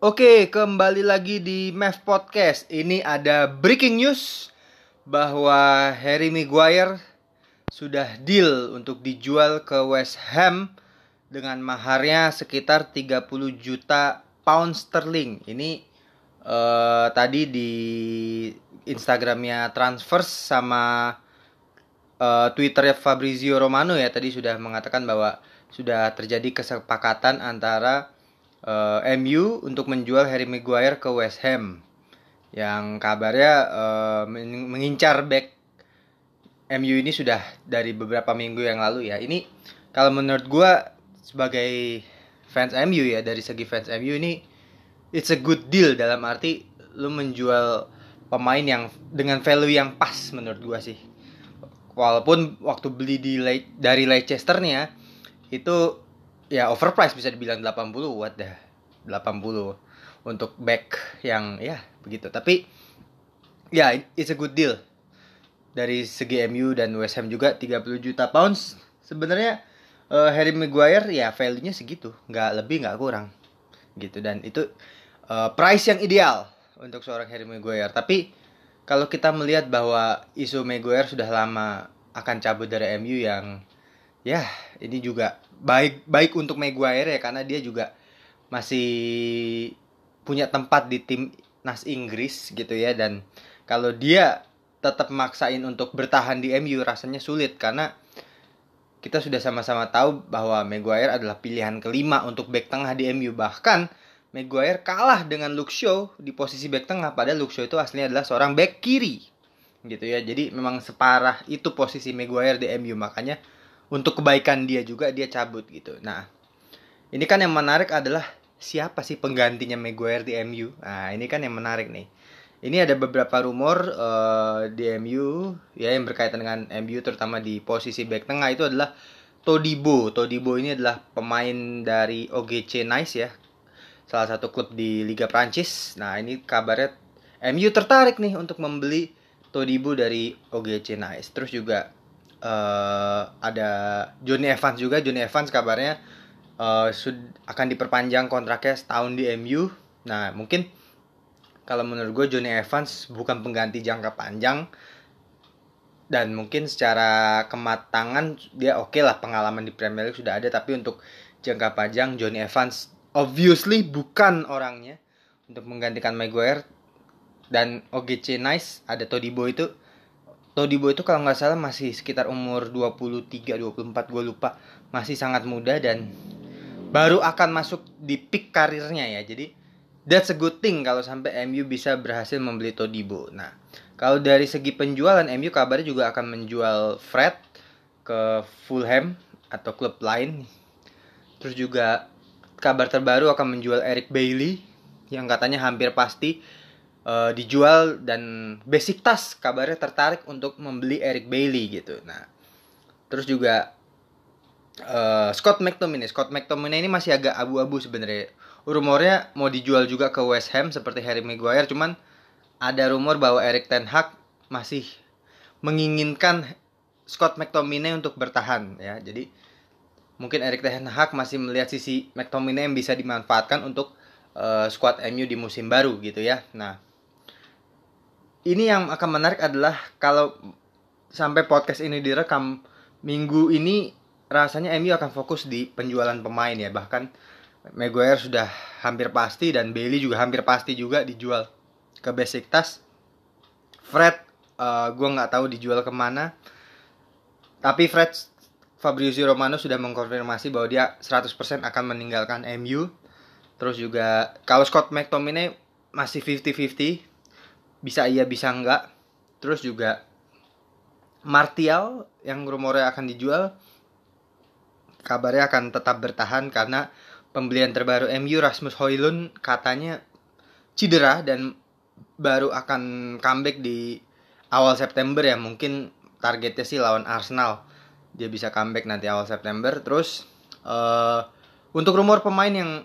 Oke, kembali lagi di MEF Podcast. Ini ada breaking news bahwa Harry Maguire sudah deal untuk dijual ke West Ham dengan maharnya sekitar 30 juta pound sterling. Ini uh, tadi di Instagramnya Transfers sama uh, Twitternya Fabrizio Romano ya tadi sudah mengatakan bahwa sudah terjadi kesepakatan antara uh, MU untuk menjual Harry Maguire ke West Ham. Yang kabarnya uh, mengincar back MU ini sudah dari beberapa minggu yang lalu ya. Ini kalau menurut gue sebagai fans MU ya dari segi fans MU ini it's a good deal. Dalam arti lu menjual pemain yang dengan value yang pas menurut gue sih. Walaupun waktu beli di dari Leicester nih ya itu ya overpriced bisa dibilang 80 what dah 80 untuk back yang ya begitu. Tapi ya it's a good deal. Dari segi MU dan West Ham juga 30 juta pounds. Sebenarnya uh, Harry Maguire ya value-nya segitu. Nggak lebih nggak kurang. Gitu dan itu uh, price yang ideal untuk seorang Harry Maguire. Tapi kalau kita melihat bahwa isu Maguire sudah lama akan cabut dari MU yang ya ini juga baik baik untuk Maguire ya karena dia juga masih punya tempat di tim nas Inggris gitu ya dan kalau dia tetap maksain untuk bertahan di MU rasanya sulit karena kita sudah sama-sama tahu bahwa Maguire adalah pilihan kelima untuk back tengah di MU bahkan Maguire kalah dengan Luke Shaw di posisi back tengah padahal Luke Shaw itu aslinya adalah seorang back kiri gitu ya. Jadi memang separah itu posisi Maguire di MU makanya untuk kebaikan dia juga dia cabut gitu nah ini kan yang menarik adalah siapa sih penggantinya Maguire di MU nah ini kan yang menarik nih ini ada beberapa rumor uh, di MU ya yang berkaitan dengan MU terutama di posisi back tengah itu adalah Todibo. Todibo ini adalah pemain dari OGC Nice ya. Salah satu klub di Liga Prancis. Nah, ini kabarnya MU tertarik nih untuk membeli Todibo dari OGC Nice. Terus juga uh, ada Johnny Evans juga. Johnny Evans kabarnya uh, akan diperpanjang kontraknya setahun di MU. Nah, mungkin kalau menurut gue Johnny Evans bukan pengganti jangka panjang dan mungkin secara kematangan dia oke okay lah pengalaman di Premier League sudah ada tapi untuk jangka panjang Johnny Evans obviously bukan orangnya untuk menggantikan Maguire dan OGC Nice ada Todibo itu Todibo itu kalau nggak salah masih sekitar umur 23 24 gue lupa. Masih sangat muda dan baru akan masuk di peak karirnya ya. Jadi that's a good thing kalau sampai MU bisa berhasil membeli Todibo nah kalau dari segi penjualan MU kabarnya juga akan menjual Fred ke Fulham atau klub lain. Terus juga kabar terbaru akan menjual Eric Bailey yang katanya hampir pasti uh, dijual dan basic tas kabarnya tertarik untuk membeli Eric Bailey gitu. Nah, terus juga uh, Scott McTominay. Scott McTominay ini masih agak abu-abu sebenarnya. Rumornya mau dijual juga ke West Ham seperti Harry Maguire, cuman ada rumor bahwa Eric Ten Hag masih menginginkan Scott McTominay untuk bertahan ya. Jadi mungkin Eric Ten Hag masih melihat sisi McTominay yang bisa dimanfaatkan untuk uh, squad MU di musim baru gitu ya. Nah, ini yang akan menarik adalah kalau sampai podcast ini direkam minggu ini rasanya MU akan fokus di penjualan pemain ya. Bahkan Maguire sudah hampir pasti dan Bailey juga hampir pasti juga dijual ke Besiktas. Fred uh, eh, gue nggak tahu dijual ke mana. Tapi Fred Fabrizio Romano sudah mengkonfirmasi bahwa dia 100% akan meninggalkan MU terus juga kalau Scott McTominay masih 50-50 bisa iya bisa enggak. Terus juga Martial yang rumornya akan dijual kabarnya akan tetap bertahan karena pembelian terbaru MU Rasmus Højlund katanya cedera dan baru akan comeback di awal September ya. Mungkin targetnya sih lawan Arsenal. Dia bisa comeback nanti awal September. Terus uh, untuk rumor pemain yang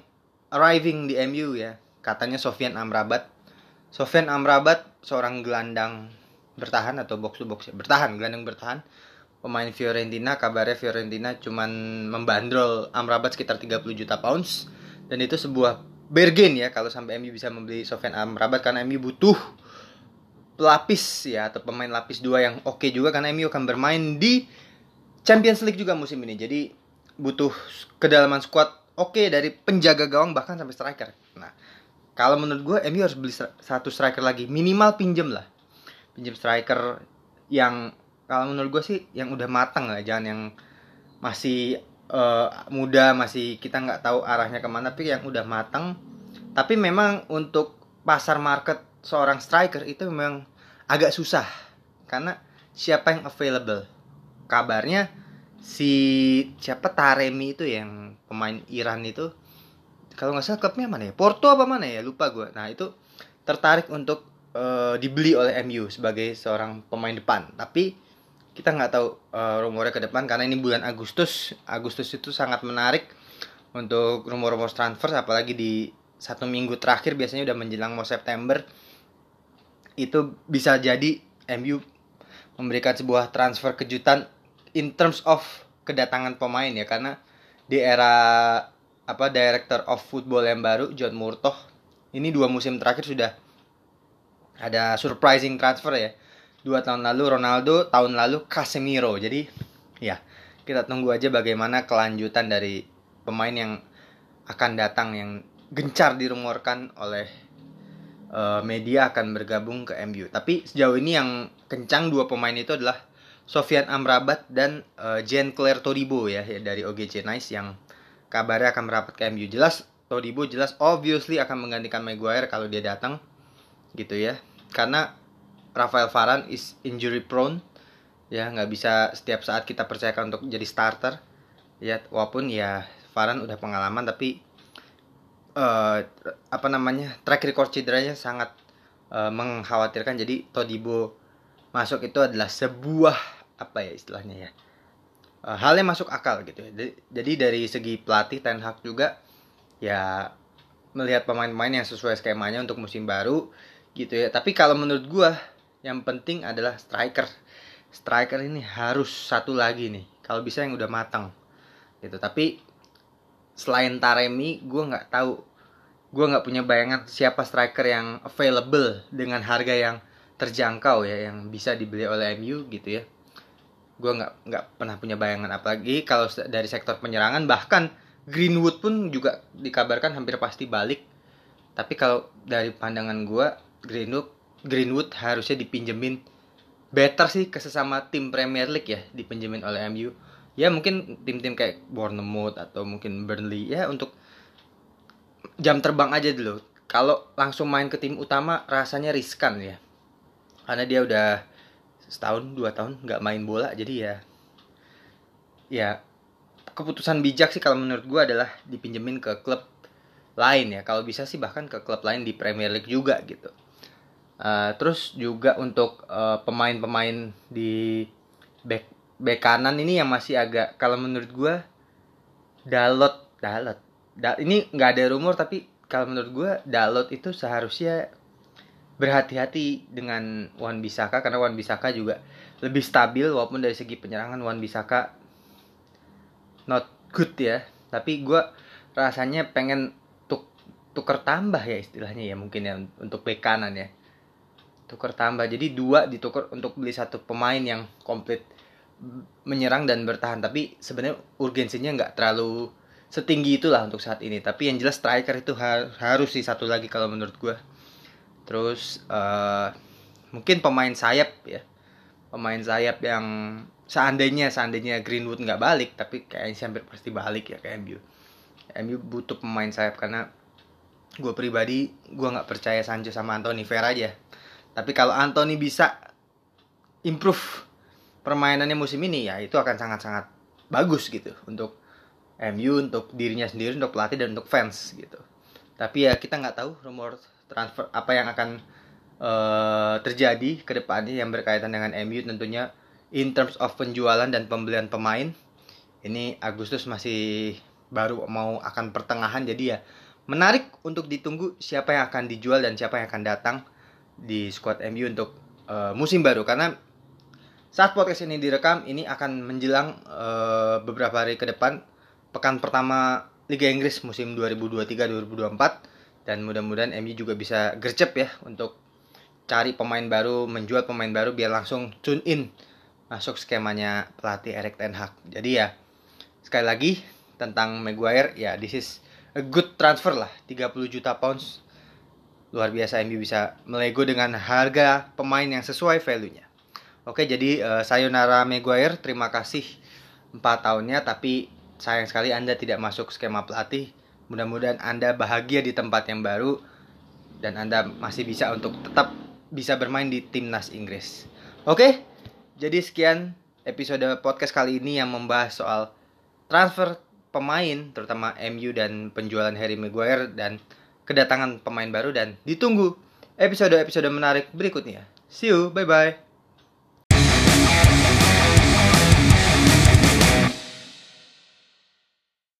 arriving di MU ya katanya Sofian Amrabat Sofian Amrabat seorang gelandang bertahan atau box to box ya bertahan gelandang bertahan pemain Fiorentina kabarnya Fiorentina cuman membandrol Amrabat sekitar 30 juta pounds dan itu sebuah bargain ya kalau sampai MU bisa membeli Sofyan Amrabat karena MU butuh pelapis ya atau pemain lapis dua yang oke okay juga karena MU akan bermain di Champions League juga musim ini. Jadi butuh kedalaman squad oke okay dari penjaga gawang bahkan sampai striker. Nah, kalau menurut gue MU harus beli satu striker lagi minimal pinjem lah. Pinjem striker yang kalau menurut gue sih yang udah matang lah, jangan yang masih uh, muda masih kita nggak tahu arahnya ke mana tapi yang udah matang. Tapi memang untuk pasar market seorang striker itu memang agak susah karena siapa yang available. Kabarnya si siapa Taremi itu yang pemain Iran itu kalau nggak salah klubnya mana ya? Porto apa mana ya? Lupa gue nah itu tertarik untuk uh, dibeli oleh MU sebagai seorang pemain depan. Tapi kita nggak tahu uh, rumornya ke depan karena ini bulan Agustus. Agustus itu sangat menarik untuk rumor-rumor transfer apalagi di satu minggu terakhir biasanya udah menjelang mau September itu bisa jadi MU memberikan sebuah transfer kejutan in terms of kedatangan pemain ya. Karena di era apa director of football yang baru John Murtoh. Ini dua musim terakhir sudah ada surprising transfer ya. Dua tahun lalu Ronaldo tahun lalu Casemiro. Jadi ya kita tunggu aja bagaimana kelanjutan dari pemain yang akan datang yang gencar dirumorkan oleh uh, media akan bergabung ke MU. Tapi sejauh ini yang kencang dua pemain itu adalah Sofian Amrabat dan uh, Jean Claire Todibo ya, ya dari OGC Nice yang kabarnya akan merapat ke MU. Jelas Todibo jelas obviously akan menggantikan Maguire kalau dia datang gitu ya. Karena Rafael Varane is injury prone ya nggak bisa setiap saat kita percayakan untuk jadi starter ya walaupun ya Varane udah pengalaman tapi uh, apa namanya track record cederanya sangat uh, mengkhawatirkan jadi Todibo masuk itu adalah sebuah apa ya istilahnya ya hal yang masuk akal gitu ya. Jadi dari segi pelatih Ten Hag juga ya melihat pemain-pemain yang sesuai skemanya untuk musim baru gitu ya. Tapi kalau menurut gua yang penting adalah striker. Striker ini harus satu lagi nih kalau bisa yang udah matang gitu. Tapi selain Taremi gue nggak tahu gue nggak punya bayangan siapa striker yang available dengan harga yang terjangkau ya yang bisa dibeli oleh MU gitu ya gue nggak nggak pernah punya bayangan apalagi kalau dari sektor penyerangan bahkan Greenwood pun juga dikabarkan hampir pasti balik. Tapi kalau dari pandangan gue Greenwood Greenwood harusnya dipinjemin. Better sih ke sesama tim Premier League ya dipinjemin oleh MU ya mungkin tim-tim kayak Bournemouth atau mungkin Burnley ya untuk jam terbang aja dulu. Kalau langsung main ke tim utama rasanya riskan ya. Karena dia udah setahun dua tahun nggak main bola jadi ya ya keputusan bijak sih kalau menurut gue adalah dipinjemin ke klub lain ya. Kalau bisa sih bahkan ke klub lain di Premier League juga gitu. Uh, terus juga untuk pemain pemain-pemain di back bek kanan ini yang masih agak kalau menurut gue Dalot Dalot da, ini nggak ada rumor tapi kalau menurut gue Dalot itu seharusnya berhati-hati dengan Wan Bisaka karena Wan Bisaka juga lebih stabil walaupun dari segi penyerangan Wan Bisaka not good ya. Tapi gue rasanya pengen tuk tuker tambah ya istilahnya ya mungkin ya untuk bek kanan ya. Tuker tambah jadi dua ditukar untuk beli satu pemain yang komplit menyerang dan bertahan. Tapi sebenarnya urgensinya nggak terlalu setinggi itulah untuk saat ini. Tapi yang jelas striker itu har harus sih satu lagi kalau menurut gue terus uh, mungkin pemain sayap ya. Pemain sayap yang seandainya seandainya Greenwood nggak balik tapi kayaknya hampir pasti balik ya ke MU MU butuh pemain sayap karena gue pribadi gue nggak percaya Sancho sama Anthony Fair aja. Tapi kalau Anthony bisa improve permainannya musim ini ya itu akan sangat-sangat bagus gitu untuk MU untuk dirinya sendiri untuk pelatih dan untuk fans gitu. Tapi ya kita nggak tahu rumor transfer apa yang akan uh, terjadi ke depannya yang berkaitan dengan MU tentunya in terms of penjualan dan pembelian pemain. Ini Agustus masih baru mau akan pertengahan jadi ya menarik untuk ditunggu siapa yang akan dijual dan siapa yang akan datang di squad MU untuk uh, musim baru. Karena saat podcast ini direkam, ini akan menjelang uh, beberapa hari ke depan pekan pertama Liga Inggris musim 2023-2024 dan mudah-mudahan MU juga bisa gercep ya untuk cari pemain baru, menjual pemain baru biar langsung tune in masuk skemanya pelatih Erik Ten Hag. Jadi ya sekali lagi tentang Maguire ya this is a good transfer lah 30 juta pounds luar biasa MU bisa melego dengan harga pemain yang sesuai value-nya. Oke, jadi uh, sayonara Maguire, terima kasih 4 tahunnya tapi sayang sekali Anda tidak masuk skema pelatih. Mudah-mudahan Anda bahagia di tempat yang baru dan Anda masih bisa untuk tetap bisa bermain di timnas Inggris. Oke, jadi sekian episode podcast kali ini yang membahas soal transfer pemain, terutama MU dan penjualan Harry Maguire dan kedatangan pemain baru dan ditunggu episode-episode menarik berikutnya. See you, bye-bye.